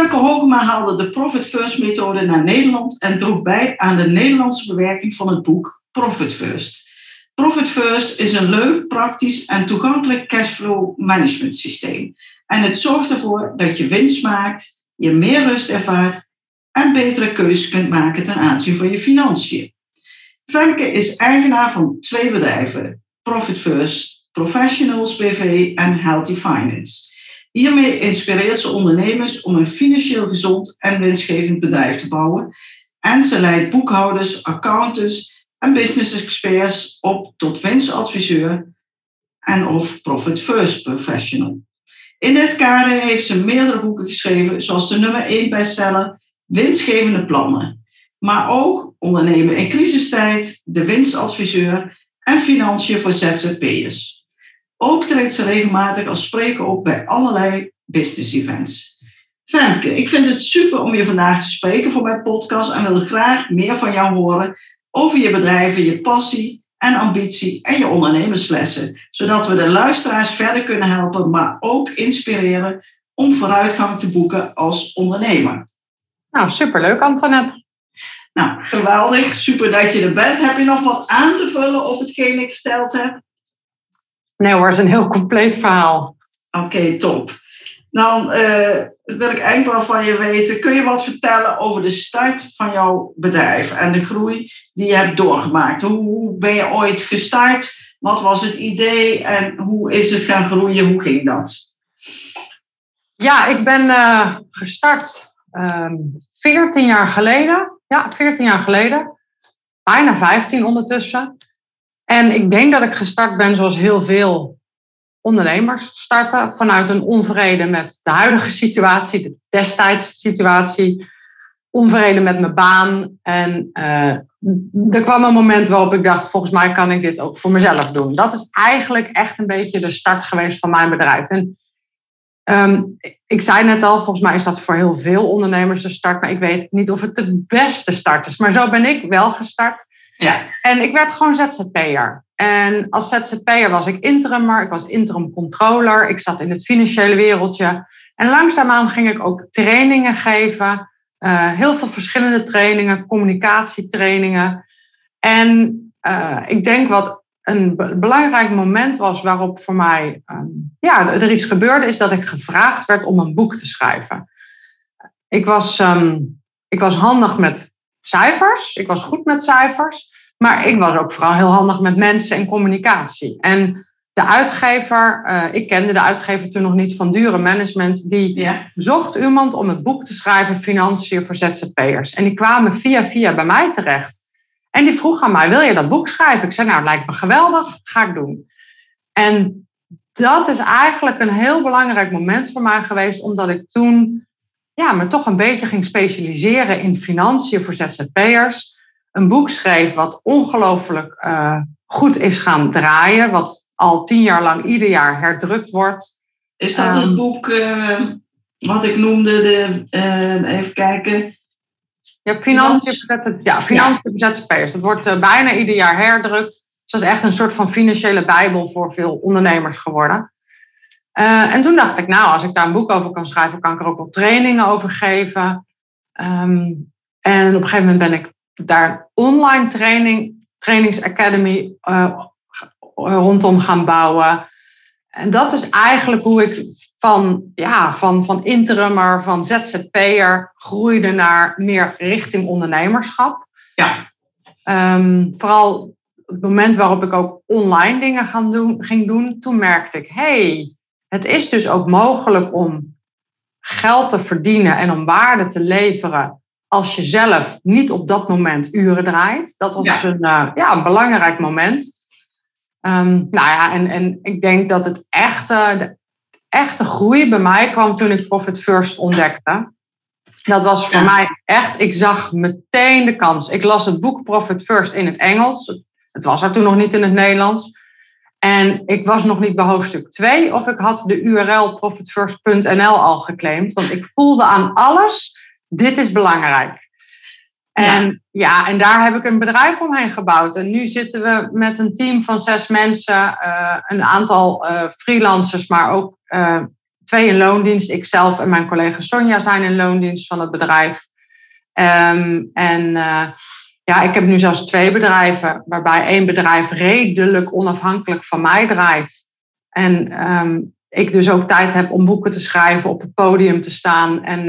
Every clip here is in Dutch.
Femke Hogema haalde de Profit First methode naar Nederland en droeg bij aan de Nederlandse bewerking van het boek Profit First. Profit First is een leuk, praktisch en toegankelijk cashflow management systeem. En het zorgt ervoor dat je winst maakt, je meer rust ervaart en betere keuzes kunt maken ten aanzien van je financiën. Femke is eigenaar van twee bedrijven, Profit First Professionals BV en Healthy Finance. Hiermee inspireert ze ondernemers om een financieel gezond en winstgevend bedrijf te bouwen. En ze leidt boekhouders, accountants en business experts op tot winstadviseur en of profit first professional. In dit kader heeft ze meerdere boeken geschreven, zoals de nummer 1 bestseller Winstgevende Plannen. Maar ook Ondernemen in crisistijd, De Winstadviseur en Financiën voor ZZP'ers. Ook treedt ze regelmatig als spreker op bij allerlei business events. Femke, ik vind het super om je vandaag te spreken voor mijn podcast en wil graag meer van jou horen over je bedrijven, je passie en ambitie en je ondernemerslessen, zodat we de luisteraars verder kunnen helpen, maar ook inspireren om vooruitgang te boeken als ondernemer. Nou, superleuk Antoinette. Nou, geweldig. Super dat je er bent. Heb je nog wat aan te vullen op hetgeen ik verteld heb? Nee hoor, het is een heel compleet verhaal. Oké, top. Dan uh, wil ik eigenlijk wel van je weten, kun je wat vertellen over de start van jouw bedrijf en de groei die je hebt doorgemaakt? Hoe, ben je ooit gestart? Wat was het idee en hoe is het gaan groeien? Hoe ging dat? Ja, ik ben uh, gestart um, ehm, 14 jaar geleden. Ja, 14 jaar geleden. Bijna 15 ondertussen. En ik denk dat ik gestart ben zoals heel veel ondernemers starten. Vanuit een onvrede met de huidige situatie, de destijds situatie. Onvrede met mijn baan. En uh, er kwam een moment waarop ik dacht, volgens mij kan ik dit ook voor mezelf doen. Dat is eigenlijk echt een beetje de start geweest van mijn bedrijf. En um, ik zei net al, volgens mij is dat voor heel veel ondernemers de start. Maar ik weet niet of het de beste start is. Maar zo ben ik wel gestart. Ja. En ik werd gewoon ZZP'er. En als ZZP'er was ik interimmer, ik was interim controller, ik zat in het financiële wereldje. En langzaamaan ging ik ook trainingen geven, uh, heel veel verschillende trainingen, communicatietrainingen. En uh, ik denk wat een belangrijk moment was waarop voor mij um, ja, er iets gebeurde, is dat ik gevraagd werd om een boek te schrijven. Ik was, um, ik was handig met cijfers. Ik was goed met cijfers. Maar ik was ook vooral heel handig met mensen en communicatie. En de uitgever, uh, ik kende de uitgever toen nog niet van Dure Management, die zocht iemand om het boek te schrijven Financiën voor ZZP'ers. En die kwamen via via bij mij terecht. En die vroeg aan mij, wil je dat boek schrijven? Ik zei, nou, lijkt me geweldig, ga ik doen. En dat is eigenlijk een heel belangrijk moment voor mij geweest, omdat ik toen ja, me toch een beetje ging specialiseren in financiën voor ZZP'ers. Een boek schreef wat ongelooflijk uh, goed is gaan draaien, wat al tien jaar lang ieder jaar herdrukt wordt. Is dat het ehm, boek uh, wat ik noemde, de, uh, even kijken. Ja, financiën, ja, financiën ja. Dat wordt bijna ieder jaar herdrukt. Dus dat is echt een soort van financiële bijbel voor veel ondernemers geworden. Uh, en toen dacht ik, nou, als ik daar een boek over kan schrijven, kan ik er ook wel trainingen over geven. Um, en op een gegeven moment ben ik daar online training, trainingsacademy uh, rondom gaan bouwen. En dat is eigenlijk hoe ik van, ja, van, van interimmer, van ZZP'er groeide naar meer richting ondernemerschap. Ja. Um, vooral het moment waarop ik ook online dingen gaan doen, ging doen, toen merkte ik, hey, het is dus ook mogelijk om geld te verdienen en om waarde te leveren als je zelf niet op dat moment uren draait. Dat was Een, uh, ja, een belangrijk moment. Um, nou ja, en, en ik denk dat het echte, de echte groei bij mij kwam toen ik Profit First ontdekte. Dat was voor mij echt, ik zag meteen de kans. Ik las het boek Profit First in het Engels. Het was er toen nog niet in het Nederlands. En ik was nog niet bij hoofdstuk 2 of ik had de URL profitfirst.nl al geclaimd. Want ik voelde aan alles, dit is belangrijk. En ja. en daar heb ik een bedrijf omheen gebouwd. En nu zitten we met een team van zes mensen, uh, een aantal uh, freelancers, maar ook uh, twee in loondienst. Ikzelf en mijn collega Sonja zijn in loondienst van het bedrijf. Um, en ja, ik heb nu zelfs twee bedrijven, waarbij één bedrijf redelijk onafhankelijk van mij draait. En um, ik dus ook tijd heb om boeken te schrijven, op het podium te staan en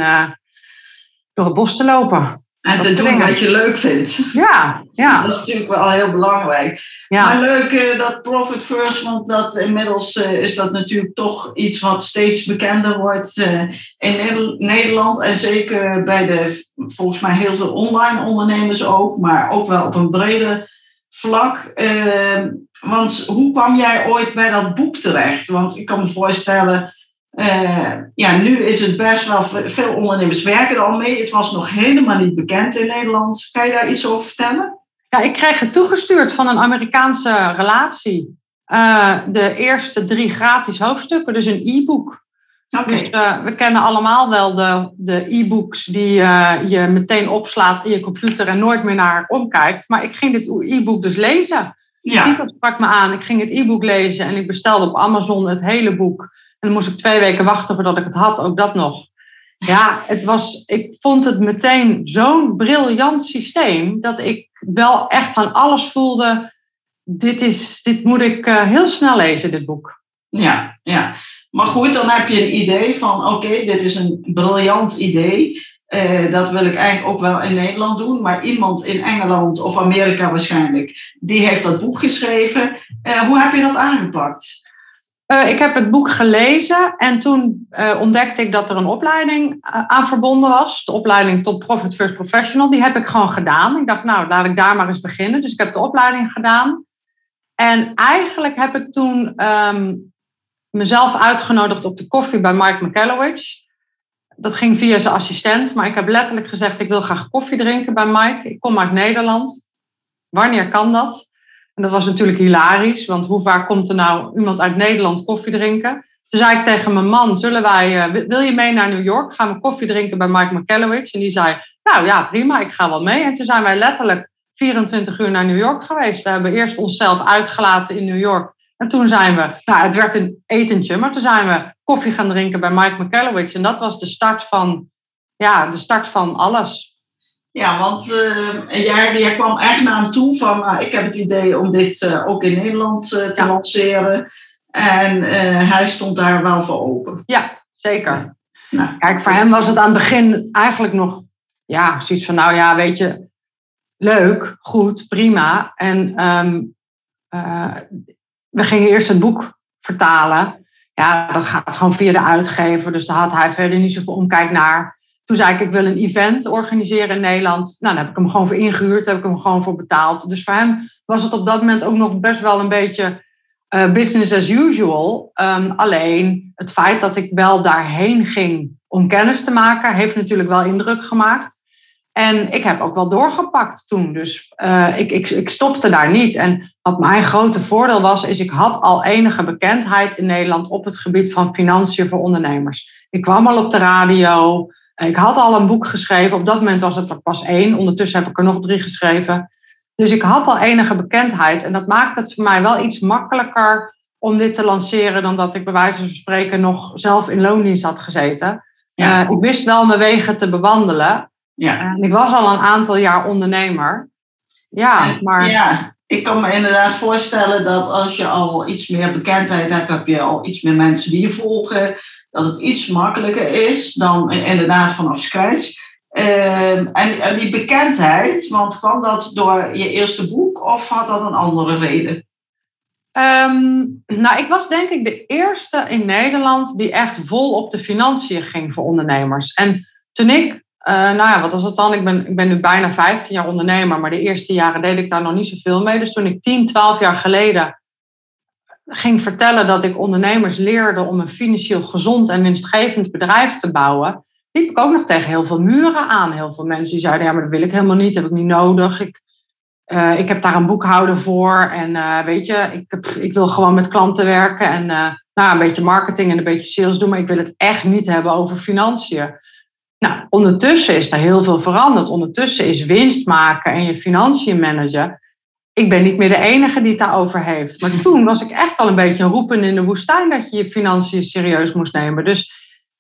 door het bos te lopen. En te doen wat je leuk vindt. Ja, ja. Dat is natuurlijk wel heel belangrijk. Ja. Maar leuk uh, dat Profit First, want dat inmiddels uh, is dat natuurlijk toch iets wat steeds bekender wordt uh, in Nederland. En zeker bij de, volgens mij heel veel online ondernemers ook, maar ook wel op een breder vlak. Want hoe kwam jij ooit bij dat boek terecht? Want ik kan me voorstellen uh, ja, nu is het best wel, veel ondernemers werken er al mee. Het was nog helemaal niet bekend in Nederland. Kan je daar iets over vertellen? Ja, ik kreeg het toegestuurd van een Amerikaanse relatie. Uh, de eerste drie gratis hoofdstukken, dus een e-book. Okay. Dus, uh, we kennen allemaal wel de, de e-books die je meteen opslaat in je computer en nooit meer naar omkijkt. Maar ik ging dit e-book dus lezen. Ja. De titel sprak me aan. Ik ging het e-book lezen en ik bestelde op Amazon het hele boek. En dan moest ik twee weken wachten voordat ik het had, ook dat nog. Ja, het was, ik vond het meteen zo'n briljant systeem dat ik wel echt van alles voelde. Dit, is, dit moet ik uh, heel snel lezen, dit boek. Ja, ja. Maar goed, dan heb je een idee van: oké, dit is een briljant idee. Uh, dat wil ik eigenlijk ook wel in Nederland doen. Maar iemand in Engeland of Amerika waarschijnlijk, die heeft dat boek geschreven. Uh, hoe heb je dat aangepakt? Uh, ik heb het boek gelezen en toen uh, ontdekte ik dat er een opleiding uh, aan verbonden was. De opleiding tot Profit First Professional. Die heb ik gewoon gedaan. Ik dacht, nou, laat ik daar maar eens beginnen. Dus ik heb de opleiding gedaan. En eigenlijk heb ik toen um, mezelf uitgenodigd op de koffie bij Mike McCallowich. Dat ging via zijn assistent, maar ik heb letterlijk gezegd: ik wil graag koffie drinken bij Mike. Ik kom uit Nederland. Wanneer kan dat? En dat was natuurlijk hilarisch, want hoe vaak komt er nou iemand uit Nederland koffie drinken? Toen zei ik tegen mijn man, zullen wij, uh, wil je mee naar New York? Gaan we koffie drinken bij Mike McCallowich? En die zei, nou ja, prima, ik ga wel mee. En toen zijn wij letterlijk 24 uur naar New York geweest. We hebben eerst onszelf uitgelaten in New York. En toen zijn we, nou het werd een etentje, maar toen zijn we koffie gaan drinken bij Mike McCallowich. En dat was de start van, ja, de start van alles. Ja, want uh, jij, jij kwam echt naar hem toe van, nou, ik heb het idee om dit uh, ook in Nederland uh, te ja. lanceren. En hij stond daar wel voor open. Ja, zeker. Nou, Kijk, voor hem was het aan het begin eigenlijk nog, ja, zoiets van, nou ja, weet je, leuk, goed, prima. En um, we gingen eerst het boek vertalen. Ja, dat gaat gewoon via de uitgever, dus daar had hij verder niet zoveel omkijk naar. Toen zei ik, ik wil een event organiseren in Nederland. Nou, daar heb ik hem gewoon voor ingehuurd, heb ik hem gewoon voor betaald. Dus voor hem was het op dat moment ook nog best wel een beetje uh, business as usual. Um, alleen het feit dat ik wel daarheen ging om kennis te maken, heeft natuurlijk wel indruk gemaakt. En ik heb ook wel doorgepakt toen. Dus uh, ik, ik, ik stopte daar niet. En wat mijn grote voordeel was, is ik had al enige bekendheid in Nederland op het gebied van financiën voor ondernemers. Ik kwam al op de radio. Ik had al een boek geschreven. Op dat moment was het er pas één. Ondertussen heb ik er nog drie geschreven. Dus ik had al enige bekendheid. En dat maakt het voor mij wel iets makkelijker om dit te lanceren dan dat ik bij wijze van spreken nog zelf in loondienst had gezeten. Ja. Uh, ik wist wel mijn wegen te bewandelen. Ja. En ik was al een aantal jaar ondernemer. Ja, maar... Ja, ik kan me inderdaad voorstellen dat als je al iets meer bekendheid hebt, heb je al iets meer mensen die je volgen dat het iets makkelijker is dan inderdaad vanaf scratch. Uh, en, die bekendheid, want kwam dat door je eerste boek of had dat een andere reden? Um, nou, ik was denk ik de eerste in Nederland die echt vol op de financiën ging voor ondernemers. En toen ik uh, nou ja, wat was het dan? Ik ben, ik ben nu bijna 15 jaar ondernemer, maar de eerste jaren deed ik daar nog niet zoveel mee. Dus toen ik 10, 12 jaar geleden ging vertellen dat ik ondernemers leerde om een financieel gezond en winstgevend bedrijf te bouwen, liep ik ook nog tegen heel veel muren aan. Heel veel mensen die zeiden, ja, maar dat wil ik helemaal niet, heb ik niet nodig. Ik, uh, ik heb daar een boekhouder voor en uh, weet je, ik, heb, ik wil gewoon met klanten werken en uh, nou, een beetje marketing en een beetje sales doen, maar ik wil het echt niet hebben over financiën. Nou, ondertussen is er heel veel veranderd. Ondertussen is winst maken en je financiën managen. Ik ben niet meer de enige die het daarover heeft. Maar toen was ik echt al een beetje een roepen in de woestijn dat je je financiën serieus moest nemen. Dus,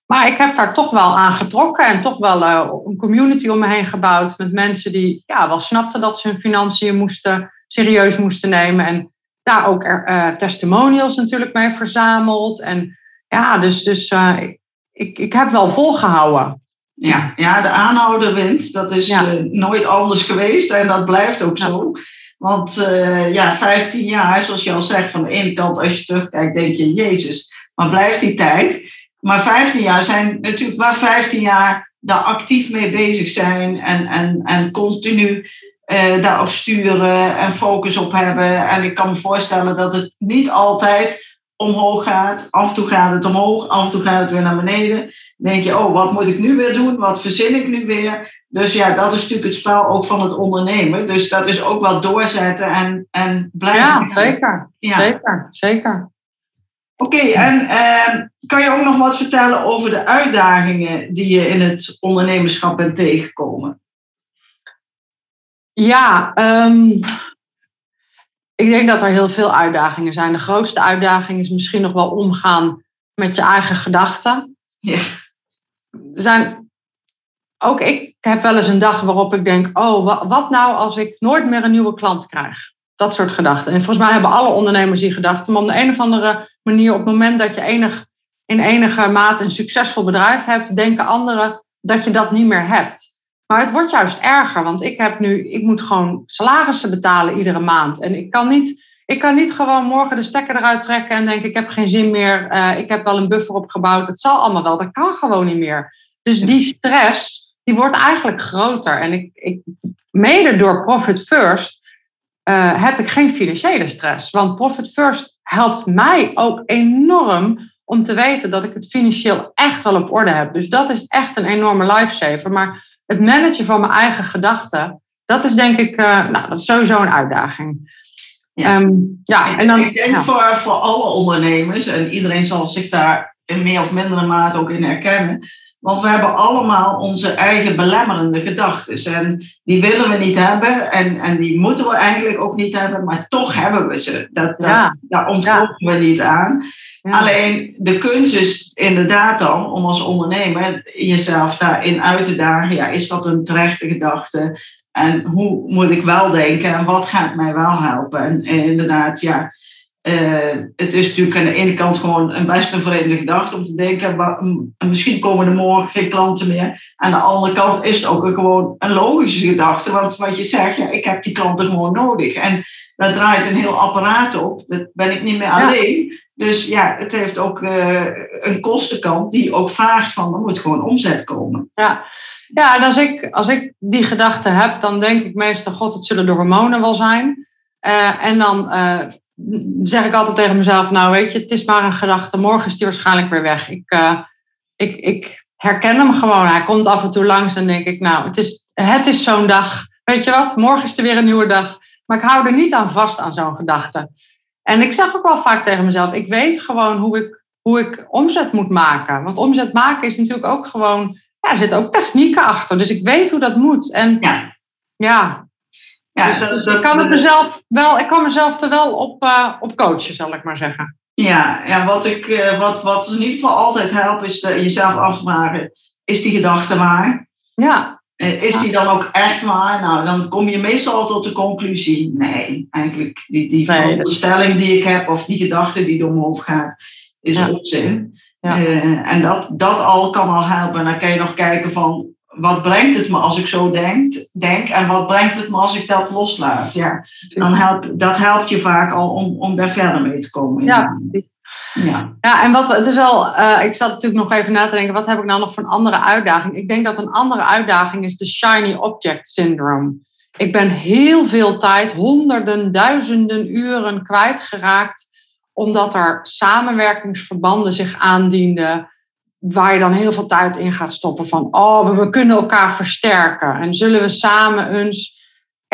maar ik heb daar toch wel aan getrokken en toch wel uh, een community om me heen gebouwd met mensen die ja, wel snapten dat ze hun financiën moesten, serieus moesten nemen. En daar ook uh, testimonials natuurlijk mee verzameld. En ja, dus, dus uh, ik, ik heb wel volgehouden. Ja, ja de aanhouder wint. Dat is ja. nooit anders geweest en dat blijft ook ja. zo. Want uh, ja, 15 jaar, zoals je al zegt, van de ene kant als je terugkijkt, denk je, Jezus, maar blijft die tijd? Maar 15 jaar zijn natuurlijk waar 15 jaar daar actief mee bezig zijn en, en, en continu uh, daarop sturen en focus op hebben. En ik kan me voorstellen dat het niet altijd omhoog gaat. Af en toe gaat het omhoog, af en toe gaat het weer naar beneden. Dan denk je, oh, wat moet ik nu weer doen? Wat verzin ik nu weer? Dus ja, dat is natuurlijk het spel ook van het ondernemen. Dus dat is ook wel doorzetten en, en blijven. Ja, zeker. Ja. Zeker, zeker. Oké, okay, en eh, kan je ook nog wat vertellen over de uitdagingen die je in het ondernemerschap bent tegengekomen? Ja, um, ik denk dat er heel veel uitdagingen zijn. De grootste uitdaging is misschien nog wel omgaan met je eigen gedachten. Ja. Er zijn, ook ik heb wel eens een dag waarop ik denk: oh, wat, wat nou als ik nooit meer een nieuwe klant krijg? Dat soort gedachten. En volgens mij hebben alle ondernemers die gedachten. Maar op de een of andere manier, op het moment dat je enig, in enige mate een succesvol bedrijf hebt, denken anderen dat je dat niet meer hebt. Maar het wordt juist erger, want ik heb nu, ik moet gewoon salarissen betalen iedere maand. En ik kan niet, ik kan niet gewoon morgen de stekker eruit trekken en denken, ik heb geen zin meer, uh, ik heb wel een buffer opgebouwd, het zal allemaal wel, dat kan gewoon niet meer. Dus die stress, die wordt eigenlijk groter. En ik, ik mede door Profit First uh, heb ik geen financiële stress. Want Profit First helpt mij ook enorm om te weten dat ik het financieel echt wel op orde heb. Dus dat is echt een enorme lifesaver. Maar het managen van mijn eigen gedachten, dat is denk ik, uh, nou, dat is sowieso een uitdaging. Ja, um, ja en dan, ik denk ja. voor, voor alle ondernemers, en iedereen zal zich daar in meer of mindere mate ook in herkennen. Want we hebben allemaal onze eigen belemmerende gedachten. En die willen we niet hebben. En, en die moeten we eigenlijk ook niet hebben. Maar toch hebben we ze. Dat, dat, ja. Daar ontkomen we niet aan. Alleen de kunst is inderdaad dan om als ondernemer jezelf daarin uit te dagen. Ja, is dat een terechte gedachte? En hoe moet ik wel denken? En wat gaat mij wel helpen? En, en inderdaad, ja. Uh, het is natuurlijk aan de ene kant gewoon een best een vreemde gedachte om te denken, maar, misschien komen er morgen geen klanten meer. Aan de andere kant is het ook een, gewoon een logische gedachte, want wat je zegt, ja, ik heb die klanten gewoon nodig. En daar draait een heel apparaat op, dat ben ik niet meer ja. alleen. Dus ja, het heeft ook uh, een kostenkant die ook vraagt van, er moet gewoon omzet komen. Ja, ja en als ik, als ik die gedachte heb, dan denk ik meestal, god, het zullen de hormonen wel zijn. Uh, en dan zeg ik altijd tegen mezelf, nou weet je, het is maar een gedachte. Morgen is die waarschijnlijk weer weg. Ik, ik, ik herken hem gewoon. Hij komt af en toe langs en denk ik, nou, het is, het is zo'n dag. Weet je wat, morgen is er weer een nieuwe dag. Maar ik hou er niet aan vast aan zo'n gedachte. En ik zeg ook wel vaak tegen mezelf, ik weet gewoon hoe ik, hoe ik omzet moet maken. Want omzet maken is natuurlijk ook gewoon, ja, er zitten ook technieken achter. Dus ik weet hoe dat moet. En ja, ja ja, dus, dat, dus dat, ik, kan het mezelf wel, ik kan mezelf er wel op, uh, op coachen, zal ik maar zeggen. Ja, ja wat, ik, uh, wat, wat in ieder geval altijd helpt, is jezelf afvragen: is die gedachte waar? Ja. Is die dan ook echt waar? Nou, dan kom je meestal tot de conclusie: nee, eigenlijk die, die veronderstelling die ik heb of die gedachte die door mijn hoofd gaat, is ja. onzin. Ja. en dat, dat al kan al helpen. En dan kan je nog kijken van wat brengt het me als ik zo denk, denk en wat brengt het me als ik dat loslaat? Ja, dan helpt, dat helpt je vaak al om, om daar verder mee te komen. Ja, Ja. ja, en wat het is wel, uh, ik zat natuurlijk nog even na te denken, wat heb ik nou nog voor een andere uitdaging? Ik denk dat een andere uitdaging is de shiny object syndrome. Ik ben heel veel tijd, honderden, duizenden uren kwijtgeraakt, omdat er samenwerkingsverbanden zich aandienden, waar je dan heel veel tijd in gaat stoppen van, oh, we kunnen elkaar versterken en zullen we samen eens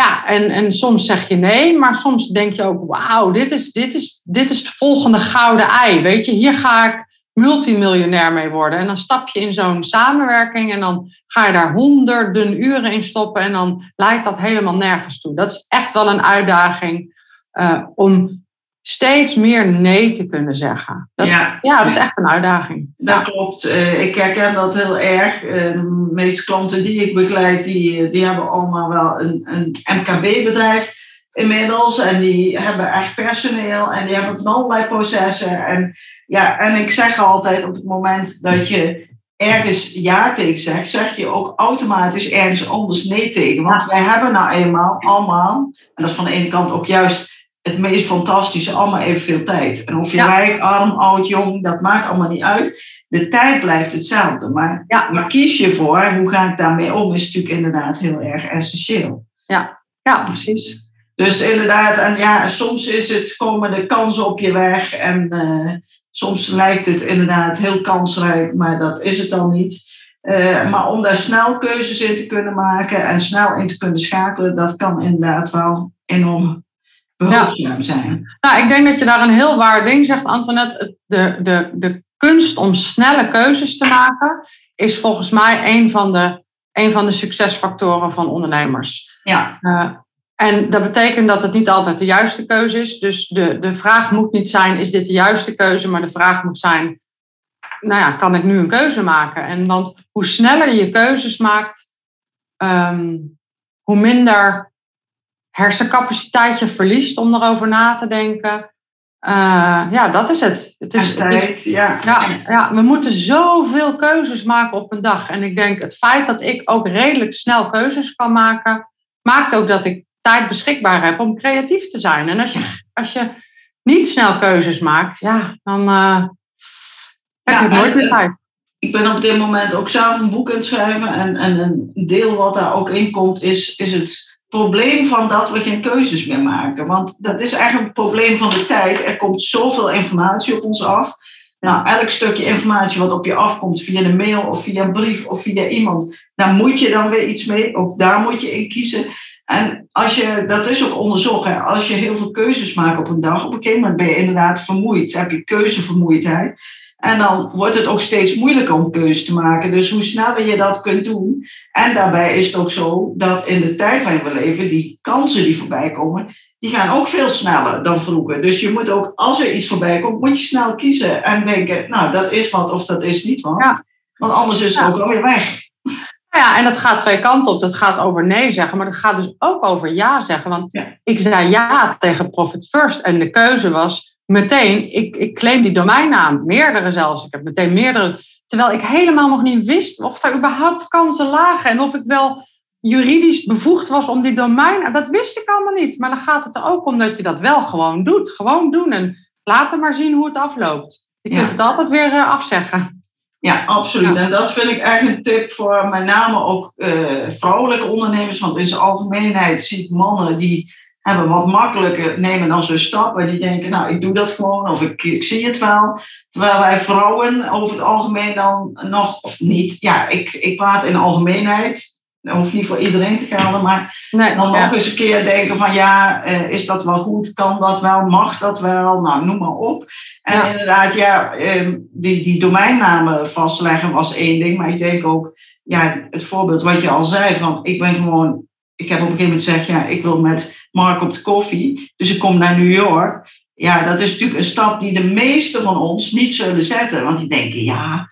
ja, en, en soms zeg je nee, maar soms denk je ook, wauw, dit is, dit, is, dit is het volgende gouden ei. Weet je, hier ga ik multimiljonair mee worden. En dan stap je in zo'n samenwerking en dan ga je daar honderden uren in stoppen en dan leidt dat helemaal nergens toe. Dat is echt wel een uitdaging uh, om steeds meer nee te kunnen zeggen. Dat, ja. ja, dat is echt een uitdaging. Dat klopt. Uh, ik herken dat heel erg. Uh, de meeste klanten die ik begeleid, die, die hebben allemaal wel een, een MKB-bedrijf inmiddels. En die hebben echt personeel en die hebben van allerlei processen. En, ja, en ik zeg altijd, op het moment dat je ergens ja tegen zegt, zeg je ook automatisch ergens anders nee tegen. Want wij hebben nou eenmaal allemaal, en dat is van de ene kant ook juist het meest fantastische, allemaal evenveel tijd. En of je rijk, arm, oud, jong, dat maakt allemaal niet uit. De tijd blijft hetzelfde. Maar, ja. maar kies je voor, hoe ga ik daarmee om, is natuurlijk inderdaad heel erg essentieel. Ja, ja precies. Dus inderdaad, en ja, soms is het, komen de kansen op je weg. En uh, soms lijkt het inderdaad heel kansrijk, maar dat is het dan niet. Uh, maar om daar snel keuzes in te kunnen maken en snel in te kunnen schakelen, dat kan inderdaad wel enorm behulpzaam zijn. Nou, ik denk dat je daar een heel waar ding zegt, Antoinette. De, de, de kunst om snelle keuzes te maken is volgens mij een van de, een van de succesfactoren van ondernemers. Ja. Uh, en dat betekent dat het niet altijd de juiste keuze is. Dus de, de vraag moet niet zijn, is dit de juiste keuze? Maar de vraag moet zijn, nou ja, kan ik nu een keuze maken? En want hoe sneller je keuzes maakt, um, hoe minder hersencapaciteit je verliest om erover na te denken. Uh, ja, dat is het. het is, tijd, ja. ja. Ja, we moeten zoveel keuzes maken op een dag. En ik denk het feit dat ik ook redelijk snel keuzes kan maken, maakt ook dat ik tijd beschikbaar heb om creatief te zijn. En als je, als je niet snel keuzes maakt, ja, dan uh, heb je nooit meer tijd. Ik ben op dit moment ook zelf een boek aan het schrijven. En, en een deel wat daar ook in komt, is, is het probleem van dat we geen keuzes meer maken. Want dat is eigenlijk het probleem van de tijd. Er komt zoveel informatie op ons af. Nou, elk stukje informatie wat op je afkomt via de mail of via een brief of via iemand, daar moet je dan weer iets mee. Ook daar moet je in kiezen. En als je, dat is ook onderzocht, als je heel veel keuzes maakt op een dag, op een gegeven moment ben je inderdaad vermoeid. heb je keuzevermoeidheid. En dan wordt het ook steeds moeilijker om keuzes te maken. Dus hoe sneller je dat kunt doen. En daarbij is het ook zo dat in de tijd waarin we leven, die kansen die voorbij komen, die gaan ook veel sneller dan vroeger. Dus je moet ook, als er iets voorbij komt, moet je snel kiezen en denken, nou, dat is wat of dat is niet wat. Ja. Want anders is het ja. ook alweer weg. Ja, en dat gaat twee kanten op. Dat gaat over nee zeggen, maar dat gaat dus ook over ja zeggen. Want ik zei ja tegen Profit First en de keuze was meteen, ik, ik claim die domeinnaam, meerdere zelfs. Ik heb meteen meerdere, terwijl ik helemaal nog niet wist of er überhaupt kansen lagen en of ik wel juridisch bevoegd was om die domein. Dat wist ik allemaal niet. Maar dan gaat het er ook om dat je dat wel gewoon doet. Gewoon doen en laten maar zien hoe het afloopt. Je kunt het altijd weer uh, afzeggen. Ja, absoluut. En dat vind ik echt een tip voor met name ook uh, vrouwelijke ondernemers. Want in zijn algemeenheid zie ik mannen die hebben wat makkelijker nemen dan zo'n stap. En die denken, nou, ik doe dat gewoon of ik, ik zie het wel. Terwijl wij vrouwen over het algemeen dan nog, of niet, ja, ik, ik praat in de algemeenheid. Dat hoeft niet voor iedereen te gelden, maar nee, dan nog eens een keer denken van ja, eh, is dat wel goed? Kan dat wel? Mag dat wel? Nou, noem maar op. En inderdaad, ja, eh, die, die domeinnamen vastleggen was één ding, maar ik denk ook, ja, het voorbeeld wat je al zei van ik ben gewoon ik heb op een gegeven moment gezegd, ja, ik wil met Mark op de koffie, dus ik kom naar New York. Ja, dat is natuurlijk een stap die de meesten van ons niet zullen zetten. Want die denken, ja,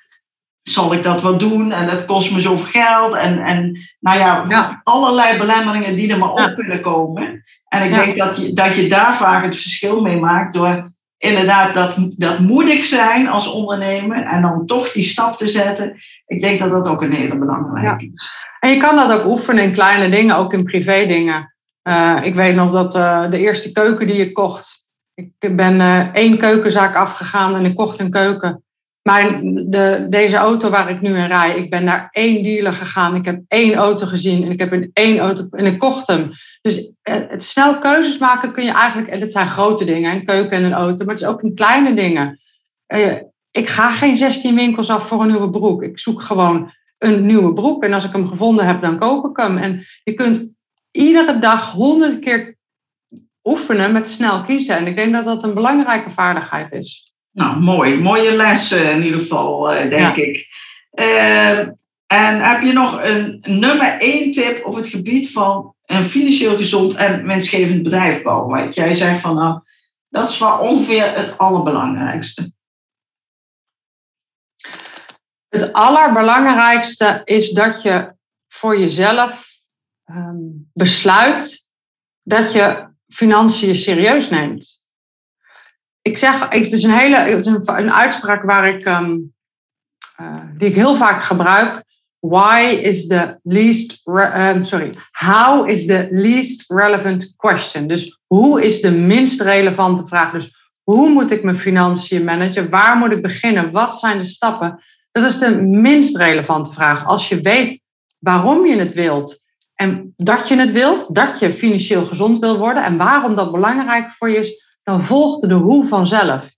zal ik dat wel doen? En dat kost me zoveel geld. En, en nou ja, allerlei belemmeringen die er maar op kunnen komen. En ik denk dat je, dat je daar vaak het verschil mee maakt door inderdaad dat, dat moedig zijn als ondernemer en dan toch die stap te zetten. Ik denk dat dat ook een hele belangrijke is. En je kan dat ook oefenen in kleine dingen, ook in privé dingen. Uh, ik weet nog dat uh, de eerste keuken die je kocht, Ik ben uh, één keukenzaak afgegaan en ik kocht een keuken. Maar de, deze auto waar ik nu in rij, ik ben naar één dealer gegaan. Ik heb één auto gezien en ik heb in één auto en ik kocht hem. Dus eh, het snel keuzes maken kun je eigenlijk, en het zijn grote dingen, een keuken en een auto, maar het is ook in kleine dingen. Ik ga geen 16 winkels af voor een nieuwe broek. Ik zoek gewoon een nieuwe broek en als ik hem gevonden heb, dan koop ik hem. En je kunt iedere dag honderd keer oefenen met snel kiezen. En ik denk dat dat een belangrijke vaardigheid is. Nou, mooi. Mooie les in ieder geval, eh, denk ik. Uh, en heb je nog een nummer één tip op het gebied van een financieel gezond en wensgevend bedrijf bouwen? Want jij zegt van, nou, dat is wel ongeveer het allerbelangrijkste. Het allerbelangrijkste is dat je voor jezelf um, besluit dat je financiën serieus neemt. Ik zeg, het is een hele een, uitspraak waar ik, um, uh, die ik heel vaak gebruik. Why is the least, um, sorry, how is the least relevant question? Dus hoe is de minst relevante vraag? Dus hoe moet ik mijn financiën managen? Waar moet ik beginnen? Wat zijn de stappen? Dat is de minst relevante vraag. Als je weet waarom je het wilt en dat je het wilt, dat je financieel gezond wil worden en waarom dat belangrijk voor je is, dan volgt de hoe vanzelf.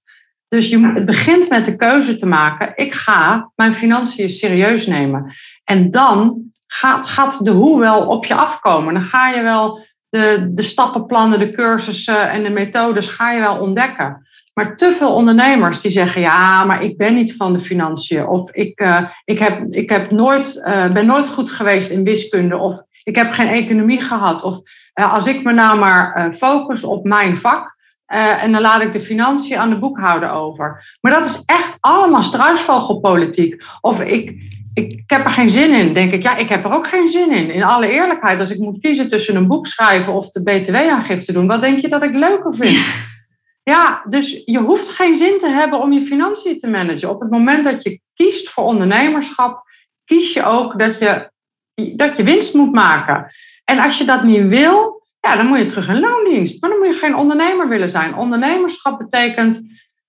Dus je, het begint met de keuze te maken, ik ga mijn financiën serieus nemen. En dan gaat, gaat de hoe wel op je afkomen. Dan ga je wel de, de stappenplannen, de cursussen en de methodes ga je wel ontdekken. Maar te veel ondernemers die zeggen, ja, maar ik ben niet van de financiën. Of ik, uh, ik, heb, ik heb nooit, uh, ben nooit goed geweest in wiskunde. Of ik heb geen economie gehad. Of uh, als ik me nou maar focus op mijn vak. en dan laat ik de financiën aan de boekhouder over. Maar dat is echt allemaal struisvogelpolitiek. Of ik, ik, ik heb er geen zin in. Denk ik, ja, ik heb er ook geen zin in. In alle eerlijkheid, als ik moet kiezen tussen een boek schrijven of de BTW-aangifte doen, wat denk je dat ik leuker vind? Ja, dus je hoeft geen zin te hebben om je financiën te managen. Op het moment dat je kiest voor ondernemerschap, kies je ook dat je, dat je winst moet maken. En als je dat niet wil, ja, dan moet je terug in loondienst. Maar dan moet je geen ondernemer willen zijn. Ondernemerschap betekent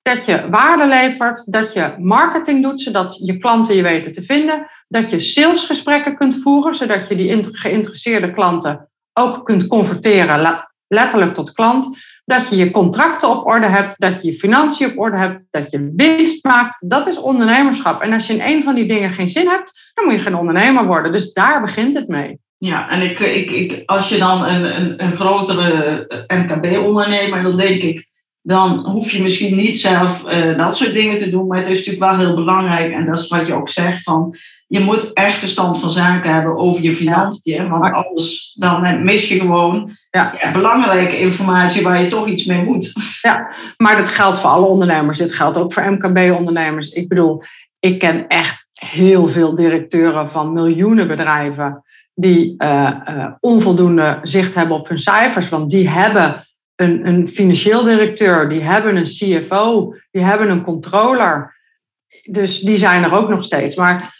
dat je waarde levert, dat je marketing doet, zodat je klanten je weten te vinden, dat je salesgesprekken kunt voeren, zodat je die geïnteresseerde klanten ook kunt converteren, letterlijk tot klant dat je je contracten op orde hebt, dat je je financiën op orde hebt, dat je winst maakt. Dat is ondernemerschap. En als je in een van die dingen geen zin hebt, dan moet je geen ondernemer worden. Dus daar begint het mee. Ja, en ik, ik, ik, als je dan een, een, een grotere MKB-ondernemer, dan denk ik, dan hoef je misschien niet zelf uh, dat soort dingen te doen. Maar het is natuurlijk wel heel belangrijk. En dat is wat je ook zegt van je moet echt verstand van zaken hebben over je financiën. Want anders dan mis je gewoon ja. belangrijke informatie waar je toch iets mee moet. Ja, maar dat geldt voor alle ondernemers. Dit geldt ook voor MKB-ondernemers. Ik bedoel, ik ken echt heel veel directeuren van miljoenen bedrijven die uh, uh, onvoldoende zicht hebben op hun cijfers. Want die hebben een, een financieel directeur, die hebben een CFO, die hebben een controller. Dus die zijn er ook nog steeds. Maar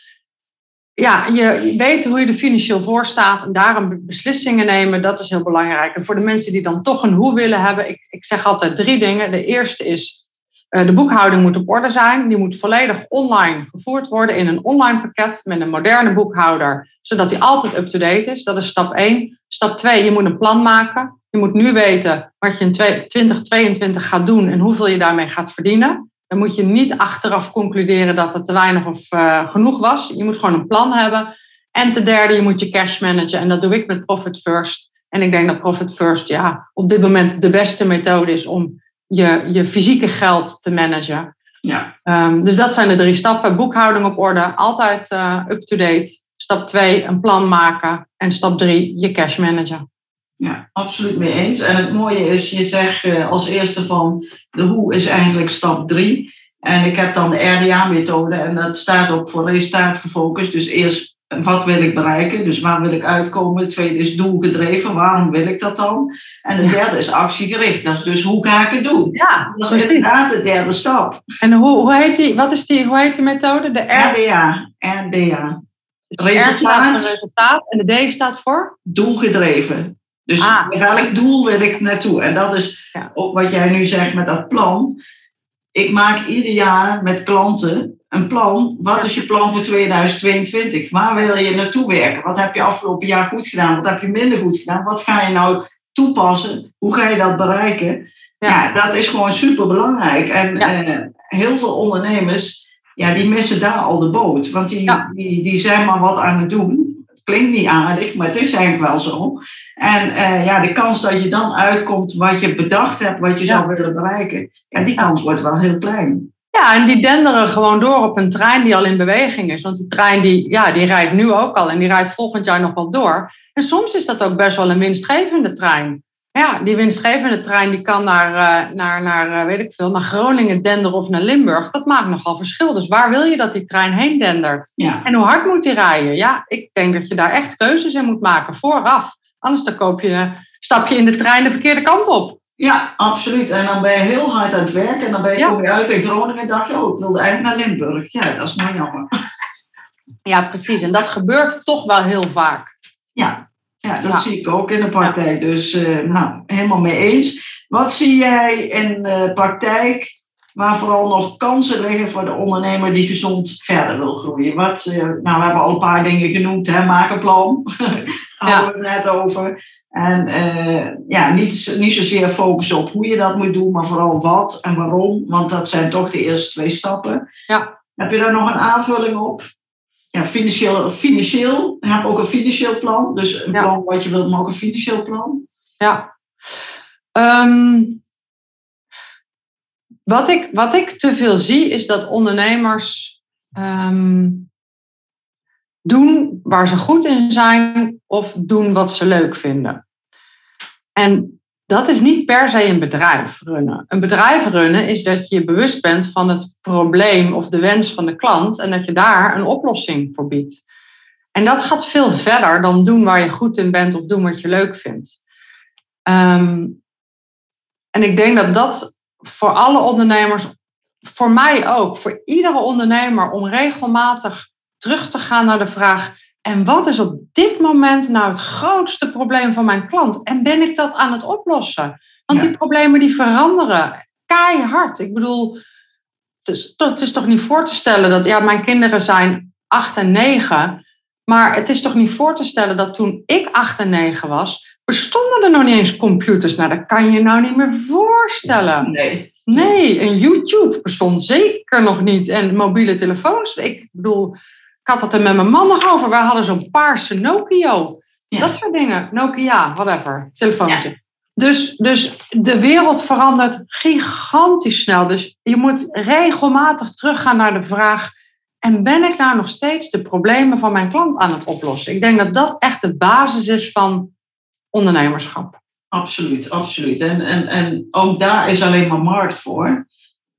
ja, je weet hoe je er financieel voor staat en daarom beslissingen nemen, dat is heel belangrijk. En voor de mensen die dan toch een hoe willen hebben, ik, ik zeg altijd drie dingen. De eerste is, uh, de boekhouding moet op orde zijn. Die moet volledig online gevoerd worden in een online pakket met een moderne boekhouder, zodat die altijd up-to-date is. Dat is stap één. Stap twee, je moet een plan maken. Je moet nu weten wat je in 2022 gaat doen en hoeveel je daarmee gaat verdienen. Dan moet je niet achteraf concluderen dat het te weinig of uh, genoeg was. Je moet gewoon een plan hebben. En ten derde, je moet je cash managen. En dat doe ik met Profit First. En ik denk dat Profit First ja, op dit moment de beste methode is om je, je fysieke geld te managen. Ja. Um, dus dat zijn de drie stappen. Boekhouding op orde, altijd uh, up-to-date. Stap 2, een plan maken. En stap 3, je cash managen. Ja, absoluut mee eens. En het mooie is, je zegt uh, als eerste van de hoe is eigenlijk stap 3. En ik heb dan de RDA-methode en dat staat ook voor resultaat gefocust. Dus eerst wat wil ik bereiken, dus waar wil ik uitkomen. Het tweede is doelgedreven, waarom wil ik dat dan? En de derde is actiegericht, dat is dus hoe ga ik het doen? Ja, dat is inderdaad de derde stap. En hoe, hoe, heet, die, wat is die, hoe heet die methode? De RDA. RDA. Resultaat. resultaat en de D staat voor? Doelgedreven. Dus Ah. welk doel wil ik naartoe? En dat is Ja. ook wat jij nu zegt met dat plan. Ik maak ieder jaar met klanten een plan. Wat Ja. is je plan voor 2022? Waar wil je naartoe werken? Wat heb je afgelopen jaar goed gedaan? Wat heb je minder goed gedaan? Wat ga je nou toepassen? Hoe ga je dat bereiken? Ja. Ja, dat is gewoon super belangrijk. En eh, heel veel ondernemers, ja, die missen daar al de boot. Want die, die, die zijn maar wat aan het doen. Klinkt niet aardig, maar het is eigenlijk wel zo. En eh, ja, de kans dat je dan uitkomt wat je bedacht hebt, wat je Ja. zou willen bereiken, ja, die kans wordt wel heel klein. Ja, en die denderen gewoon door op een trein die al in beweging is. Want die trein die, ja, die rijdt nu ook al en die rijdt volgend jaar nog wel door. En soms is dat ook best wel een winstgevende trein. Ja, die winstgevende trein die kan naar, eh, naar, naar eh, weet ik veel, naar Groningen denderen of naar Limburg. Dat maakt nogal verschil. Dus waar wil je dat die trein heen dendert? Ja, En hoe hard moet die rijden? Ja, ik denk dat je daar echt keuzes in moet maken vooraf. Anders dan koop je, stap je in de trein de verkeerde kant op. ja, absoluut. En dan ben je heel hard aan het werken en dan ben je, Ja. kom je uit in Groningen en dacht je, oh, ik wilde eigenlijk naar Limburg. Ja, dat is nou jammer. Ja, precies. En dat gebeurt toch wel heel vaak. Ja, ja dat Ja. zie ik ook in de praktijk. Dus eh, nou, helemaal mee eens. Wat zie jij in de praktijk waar vooral nog kansen liggen voor de ondernemer die gezond verder wil groeien? Wat, eh, nou, we hebben al een paar dingen genoemd. Hè? Maak een plan. Hadden we het net over. En eh, ja, niet, niet zozeer focussen op hoe je dat moet doen, maar vooral wat en waarom. Want dat zijn toch de eerste twee stappen. Ja. Heb je daar nog een aanvulling op? Ja, financieel, financieel. Heb ook een financieel plan. Dus een Ja. plan wat je wilt, maar ook een financieel plan. Ja. Ehm, wat, ik, wat ik te veel zie is dat ondernemers ehm, doen waar ze goed in zijn of doen wat ze leuk vinden. En dat is niet per se een bedrijf runnen. Een bedrijf runnen is dat je je bewust bent van het probleem of de wens van de klant en dat je daar een oplossing voor biedt. En dat gaat veel verder dan doen waar je goed in bent of doen wat je leuk vindt. Ehm, en ik denk dat dat voor alle ondernemers, voor mij ook, voor iedere ondernemer, om regelmatig terug te gaan naar de vraag: en wat is op dit moment nou het grootste probleem van mijn klant? En ben ik dat aan het oplossen? Want Ja. die problemen die veranderen keihard. Ik bedoel, het is, het is toch niet voor te stellen dat, ja, mijn kinderen zijn acht en negen. Maar het is toch niet voor te stellen dat toen ik 8 en 9 was, bestonden er nog niet eens computers. Nou, dat kan je nou niet meer voorstellen. Nee. Nee, en YouTube bestond zeker nog niet. En mobiele telefoons. Ik bedoel, had het er met mijn man nog over. Wij hadden zo'n paarse Nokia. Ja. Dat soort dingen. Nokia, whatever. Telefoontje. Dus, dus de wereld verandert gigantisch snel. Dus je moet regelmatig teruggaan naar de vraag: en ben ik nou nog steeds de problemen van mijn klant aan het oplossen? Ik denk dat dat echt de basis is van ondernemerschap. Absoluut, absoluut. En, en, en ook daar is alleen maar markt voor.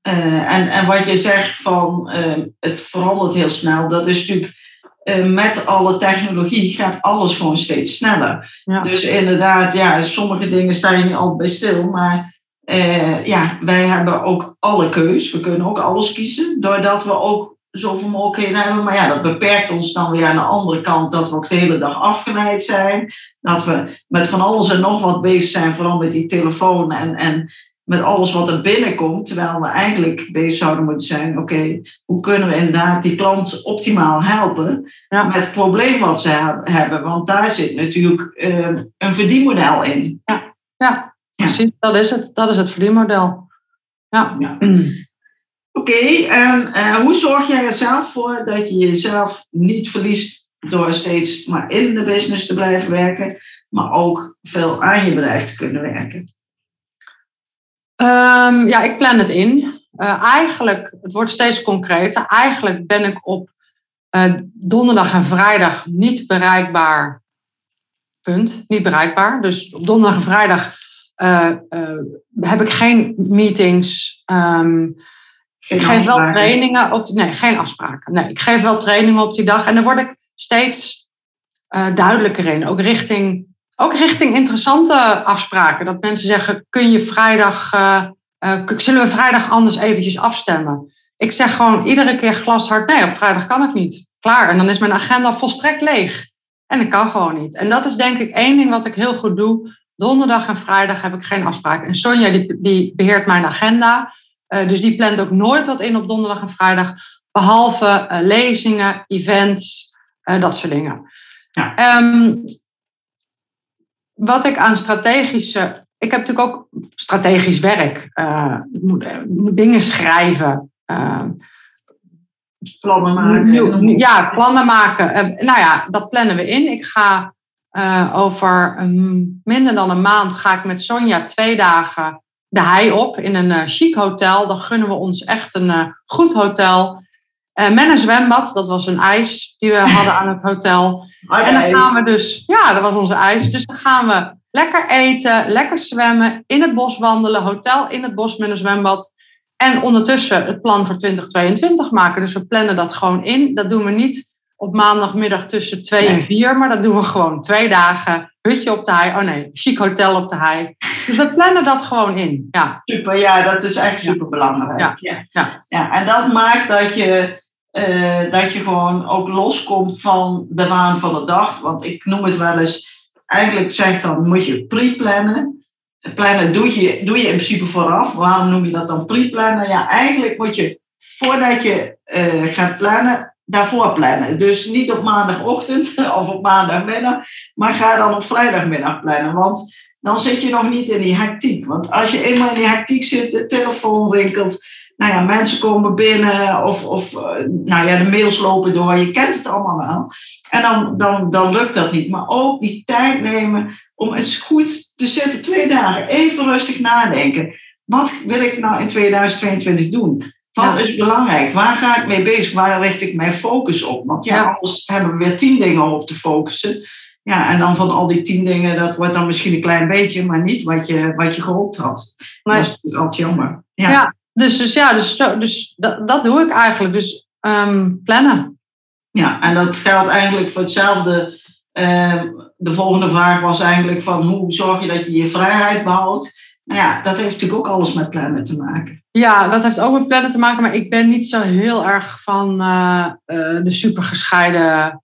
Eh, en, en wat je zegt van eh, het verandert heel snel, dat is natuurlijk eh, met alle technologie gaat alles gewoon steeds sneller. Ja. Dus inderdaad, ja, sommige dingen sta je niet altijd bij stil, maar eh, ja, wij hebben ook alle keus. We kunnen ook alles kiezen, doordat we ook zoveel mogelijkheden hebben. Maar ja, dat beperkt ons dan weer aan de andere kant dat we ook de hele dag afgeleid zijn. Dat we met van alles en nog wat bezig zijn, vooral met die telefoon en, en met alles wat er binnenkomt. Terwijl we eigenlijk bezig zouden moeten zijn, oké, hoe kunnen we inderdaad die klant optimaal helpen Ja. met het probleem wat ze heb- hebben. Want daar zit natuurlijk eh, een verdienmodel in. Ja, precies. Dat is het. Dat is het verdienmodel. Ja. Ja. Oké, en eh, hoe zorg jij er zelf voor dat je jezelf niet verliest door steeds maar in de business te blijven werken, maar ook veel aan je bedrijf te kunnen werken? Ehm, ja, ik plan het in. Eh, eigenlijk, het wordt steeds concreter. Eigenlijk ben ik op eh, donderdag en vrijdag niet bereikbaar. Punt. Niet bereikbaar. Dus op donderdag en vrijdag eh, heb ik geen meetings. Ehm, Geen ik geef wel trainingen op. Nee, geen afspraken. Nee, ik geef wel trainingen op die dag. En daar word ik steeds duidelijker in. Ook richting, ook richting interessante afspraken. Dat mensen zeggen: kun je vrijdag. eh, eh, zullen we vrijdag anders eventjes afstemmen? Ik zeg gewoon iedere keer glashard: nee, op vrijdag kan ik niet. Klaar. En dan is mijn agenda volstrekt leeg. En ik kan gewoon niet. En dat is denk ik één ding wat ik heel goed doe. Donderdag en vrijdag heb ik geen afspraak. En Sonja die, die beheert mijn agenda. Uh, dus die plant ook nooit wat in op donderdag en vrijdag. Behalve uh, lezingen, events, uh, dat soort dingen. Ja. Um, wat ik aan strategische. Ik heb natuurlijk ook strategisch werk. ik moet, moet, dingen schrijven. plannen maken. Ja, plannen maken. nou ja, dat plannen we in. Ik ga uh, over um, minder dan een maand ga ik met Sonja twee dagen de hei op in een uh, chic hotel. Dan gunnen we ons echt een uh, goed hotel. Met een zwembad, dat was een ijs die we hadden aan het hotel. en dan gaan we dus, ja, dat was onze ijs. Dus dan gaan we lekker eten, lekker zwemmen, in het bos wandelen, hotel in het bos met een zwembad. En ondertussen het plan voor 2022 maken. Dus we plannen dat gewoon in. Dat doen we niet op maandagmiddag tussen twee en vier. Maar dat doen we gewoon twee dagen. Hutje op de hei. Oh nee, chic hotel op de hei. Dus we plannen dat gewoon in. Ja. Super, ja, dat is echt super belangrijk. Ja. Ja. ja. Ja. en dat maakt dat je, uh, dat je gewoon ook loskomt van de waan van de dag. Want ik noem het wel eens, eigenlijk zeg dan moet je pre-plannen. Plannen doe je, doe je in principe vooraf. Waarom noem je dat dan pre-plannen? Ja, eigenlijk moet je voordat je uh, gaat plannen, daarvoor plannen. Dus niet op maandagochtend of op maandagmiddag, maar ga dan op vrijdagmiddag plannen. Want dan zit je nog niet in die hectiek. Want als je eenmaal in die hectiek zit, de telefoon rinkelt, nou ja, mensen komen binnen of, of eh, nou ja, de mails lopen door. Je kent het allemaal wel. En dan, dan, dan lukt dat niet. Maar ook die tijd nemen om eens goed te zitten, twee dagen, even rustig nadenken. Wat wil ik nou in 2022 doen? Wat is belangrijk? Waar ga ik mee bezig? Waar richt ik mijn focus op? Want ja, anders hebben we weer tien dingen op te focussen. Ja, en dan van al die tien dingen, dat wordt dan misschien een klein beetje, maar niet wat je, wat je gehoopt had. Maar, dat is natuurlijk altijd jammer. Ja, ja dus, dus ja, dus, zo, dus dat, dat doe ik eigenlijk. Dus um, plannen. Ja, en dat geldt eigenlijk voor hetzelfde. Uh, de volgende vraag was eigenlijk van hoe zorg je dat je je vrijheid behoudt? Nou ja, dat heeft natuurlijk ook alles met plannen te maken. Ja, dat heeft ook met plannen te maken, maar ik ben niet zo heel erg van uh, uh, de supergescheiden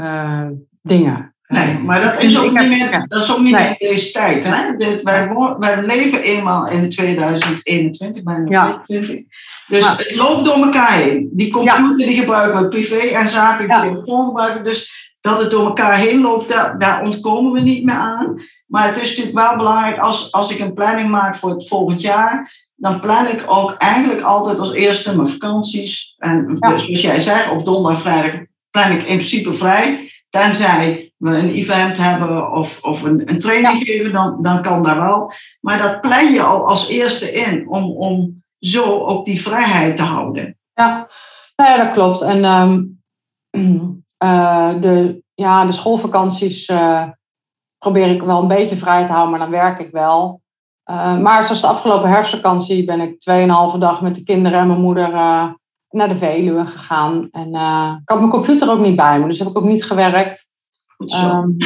uh, dingen. Nee, maar dat is ook niet meer, dat is ook niet meer deze tijd. Hè? Dit, wij, wij leven eenmaal in 2021, bijna ja. 2020. Dus maar, het loopt door elkaar heen. Die computer ja. die gebruiken we privé en zakelijk ja. telefoon gebruiken. Dus dat het door elkaar heen loopt, daar, daar ontkomen we niet meer aan. Maar het is natuurlijk wel belangrijk, als, als ik een planning maak voor het volgend jaar, dan plan ik ook eigenlijk altijd als eerste mijn vakanties. En dus zoals jij zegt, op donderdag en vrijdag plan ik in principe vrij. Tenzij we een event hebben of, of een, een training geven, dan, dan kan dat wel. Maar dat plan je al als eerste in, om, om zo ook die vrijheid te houden. Ja, nou ja dat klopt. En um, uh, de, ja, de schoolvakanties... Uh, probeer ik wel een beetje vrij te houden, maar dan werk ik wel. Uh, maar zoals de afgelopen herfstvakantie ben ik 2,5 dag met de kinderen en mijn moeder naar de Veluwe gegaan. En uh, ik had mijn computer ook niet bij me, dus heb ik ook niet gewerkt. Um,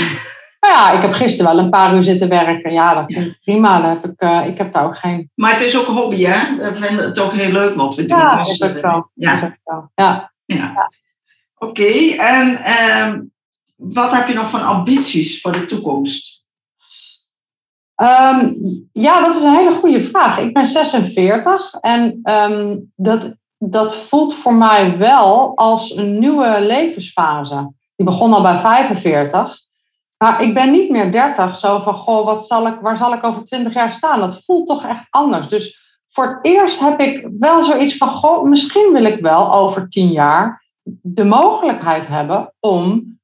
maar ja, ik heb gisteren wel een paar uur zitten werken. Ja, dat vind ik prima. Heb ik, ik heb daar ook geen... Maar het is ook een hobby, hè? We vinden het ook heel leuk wat we doen. Ja, dat is ook wel. Ja. Ja. ja. ja. Oké, okay. en um, wat heb je nog van ambities voor de toekomst? Um, ja, dat is een hele goede vraag. Ik ben 46 en um, dat, dat voelt voor mij wel als een nieuwe levensfase. Die begon al bij 45. Maar ik ben niet meer 30, zo van, goh, wat zal ik, waar zal ik over 20 jaar staan? Dat voelt toch echt anders. Dus voor het eerst heb ik wel zoiets van, goh, misschien wil ik wel over 10 jaar de mogelijkheid hebben om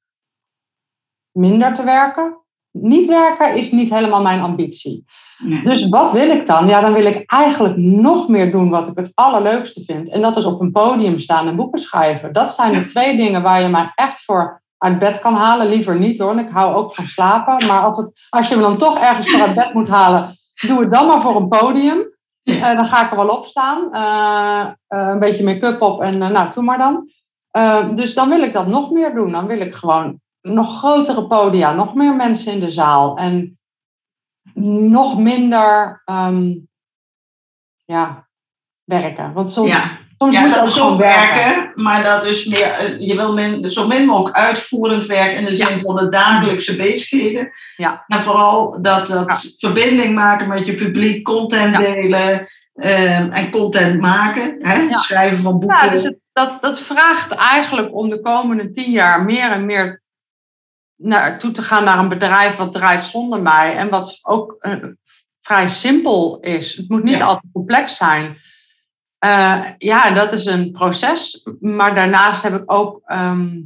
minder te werken. Niet werken is niet helemaal mijn ambitie. Dus wat wil ik dan? Ja, dan wil ik eigenlijk nog meer doen wat ik het allerleukste vind. En dat is op een podium staan en boeken schrijven. Dat zijn de twee dingen waar je mij echt voor uit bed kan halen. Liever niet hoor, ik hou ook van slapen. Maar als, het, als je me dan toch ergens voor uit bed moet halen, doe het dan maar voor een podium. Uh, dan ga ik er wel op staan. Uh, uh, een beetje make-up op en nou, doe maar dan. dus dan wil ik dat nog meer doen. Dan wil ik gewoon nog grotere podia, nog meer mensen in de zaal en nog minder um, ja, werken. Want soms, Soms ja, moet je ook ook werken. werken, maar dat is meer, eh, je wil min, zo min mogelijk uitvoerend werk in de zin van de dagelijkse bezigheden. Ja. En vooral dat, dat verbinding maken met je publiek, content delen ehm, en content maken. Hè? Schrijven van boeken. Ja, dus het, dat, dat vraagt eigenlijk om de komende tien jaar meer en meer naar, toe te gaan naar een bedrijf wat draait zonder mij. En wat ook eh, vrij simpel is. Het moet niet Ja. altijd complex zijn. Eh, ja, dat is een proces. Maar daarnaast heb ik ook ehm,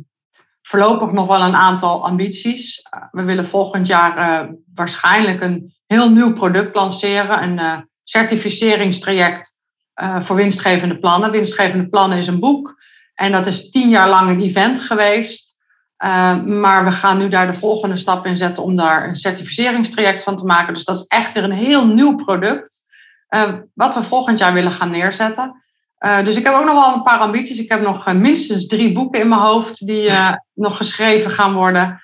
voorlopig nog wel een aantal ambities. Eh, we willen volgend jaar waarschijnlijk een heel nieuw product lanceren. Een certificeringstraject voor winstgevende plannen. Winstgevende plannen is een boek. En dat is tien jaar lang een event geweest. Uh, maar we gaan nu daar de volgende stap in zetten om daar een certificeringstraject van te maken. Dus dat is echt weer een heel nieuw product. Uh, wat we volgend jaar willen gaan neerzetten. Uh, dus ik heb ook nog wel een paar ambities. Ik heb nog minstens drie boeken in mijn hoofd die nog geschreven gaan worden.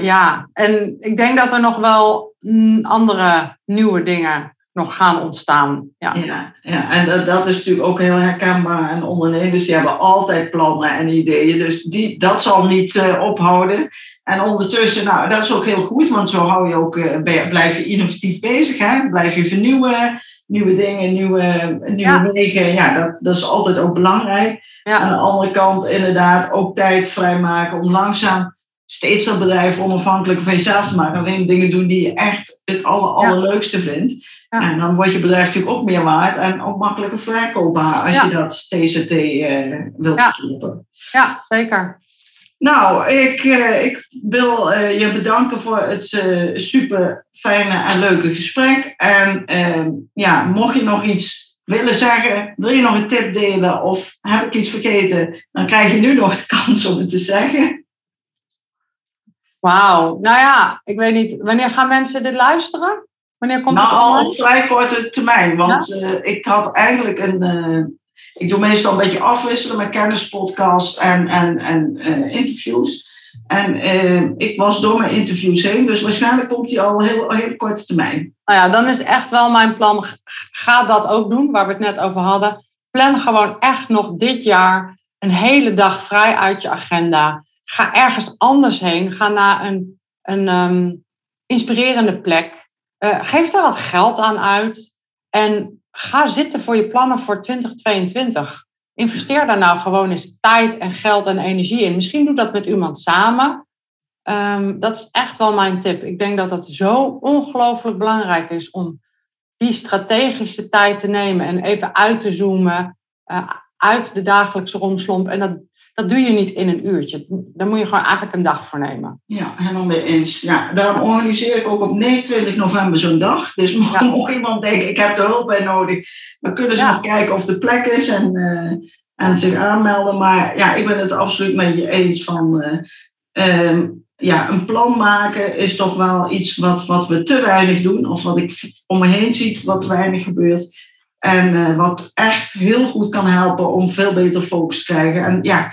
ja, en ik denk dat er nog wel mm, andere nieuwe dingen nog gaan ontstaan. Ja, ja, ja. en dat, dat, is natuurlijk ook heel herkenbaar. En ondernemers die hebben altijd plannen en ideeën. Dus die, dat zal niet uh, ophouden. En ondertussen, nou, dat is ook heel goed, want zo hou je ook, uh, blijf je innovatief bezig. Hè? Blijf je vernieuwen, nieuwe dingen, nieuwe, nieuwe ja. wegen. Ja, dat, dat is altijd ook belangrijk. Ja. Aan de andere kant, inderdaad, ook tijd vrijmaken om langzaam steeds dat bedrijf onafhankelijk van jezelf te maken. Alleen dingen doen die je echt het aller, allerleukste vindt. Ja. En dan wordt je bedrijf natuurlijk ook meer waard en ook makkelijker verkoopbaar als Ja. je dat TCT eh wilt Ja. verkopen. ja zeker. Nou, ik, eh, ik wil eh, je bedanken voor het super fijne en leuke gesprek. En eh, ja, mocht je nog iets willen zeggen, wil je nog een tip delen of heb ik iets vergeten, dan krijg je nu nog de kans om het te zeggen. Wauw. Nou ja, ik weet niet. Wanneer gaan mensen dit luisteren? Wanneer komt nou, het al op vrij korte termijn, want eh, ik had eigenlijk een. eh, ik doe meestal een beetje afwisselen met kennispodcasts en, en, en eh, interviews. En ik was door mijn interviews heen, dus waarschijnlijk komt die al heel, heel korte termijn. Nou ja, dan is echt wel mijn plan. Ga dat ook doen, waar we het net over hadden. Plan gewoon echt nog dit jaar een hele dag vrij uit je agenda. Ga ergens anders heen. Ga naar een, een ehm, inspirerende plek. Uh, geef daar wat geld aan uit. En ga zitten voor je plannen voor 2022. Investeer daar nou gewoon eens tijd en geld en energie in. Misschien doe dat met iemand samen. Um, dat is echt wel mijn tip. Ik denk dat het zo ongelooflijk belangrijk is om die strategische tijd te nemen en even uit te zoomen uh, uit de dagelijkse romslomp. En dat, dat doe je niet in een uurtje. Daar moet je gewoon eigenlijk een dag voor nemen. Ja, helemaal mee eens. Ja, daarom organiseer ik ook op 29 november zo'n dag. Dus mocht, Ja. iemand denken, ik heb er hulp bij nodig, dan kunnen ze Ja. nog kijken of de plek is en, eh, en zich aanmelden. Maar ja, ik ben het absoluut met je eens van... eh, ehm, ja, een plan maken is toch wel iets wat, wat we te weinig doen. Of wat ik om me heen zie wat weinig gebeurt. En eh, wat echt heel goed kan helpen om veel beter focus te krijgen. En ja,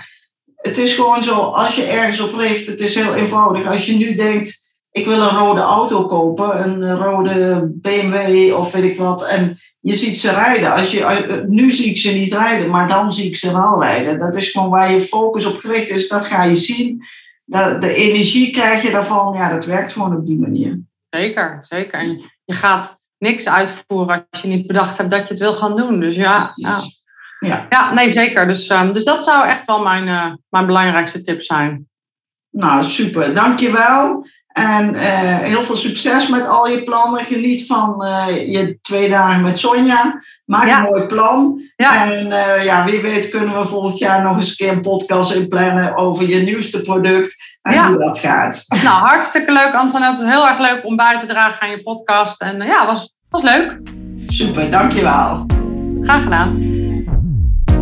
het is gewoon zo, als je ergens op richt, het is heel eenvoudig. Als je nu denkt, ik wil een rode auto kopen, een rode BMW of weet ik wat. En je ziet ze rijden. Als je, eh, nu zie ik ze niet rijden, maar dan zie ik ze wel rijden. Dat is gewoon waar je focus op gericht is, dat ga je zien. De, de energie krijg je daarvan, ja, dat werkt gewoon op die manier. Zeker, zeker. En je gaat niks uitvoeren als je niet bedacht hebt dat je het wil gaan doen. Dus ja, ja. Ja, ja nee, zeker. Dus, um, dus dat zou echt wel mijn, uh, mijn belangrijkste tip zijn. nou super, dankjewel. En uh, heel veel succes met al je plannen. Geniet van uh, je twee dagen met Sonja. Maak Ja. een mooi plan. Ja. En uh, ja, wie weet kunnen we volgend jaar nog eens een keer een podcast inplannen over je nieuwste product en Ja. hoe dat gaat. Nou, hartstikke leuk, Antoinette. Heel erg leuk om bij te dragen aan je podcast. En ja, was, was leuk. Super, dankjewel. Graag gedaan.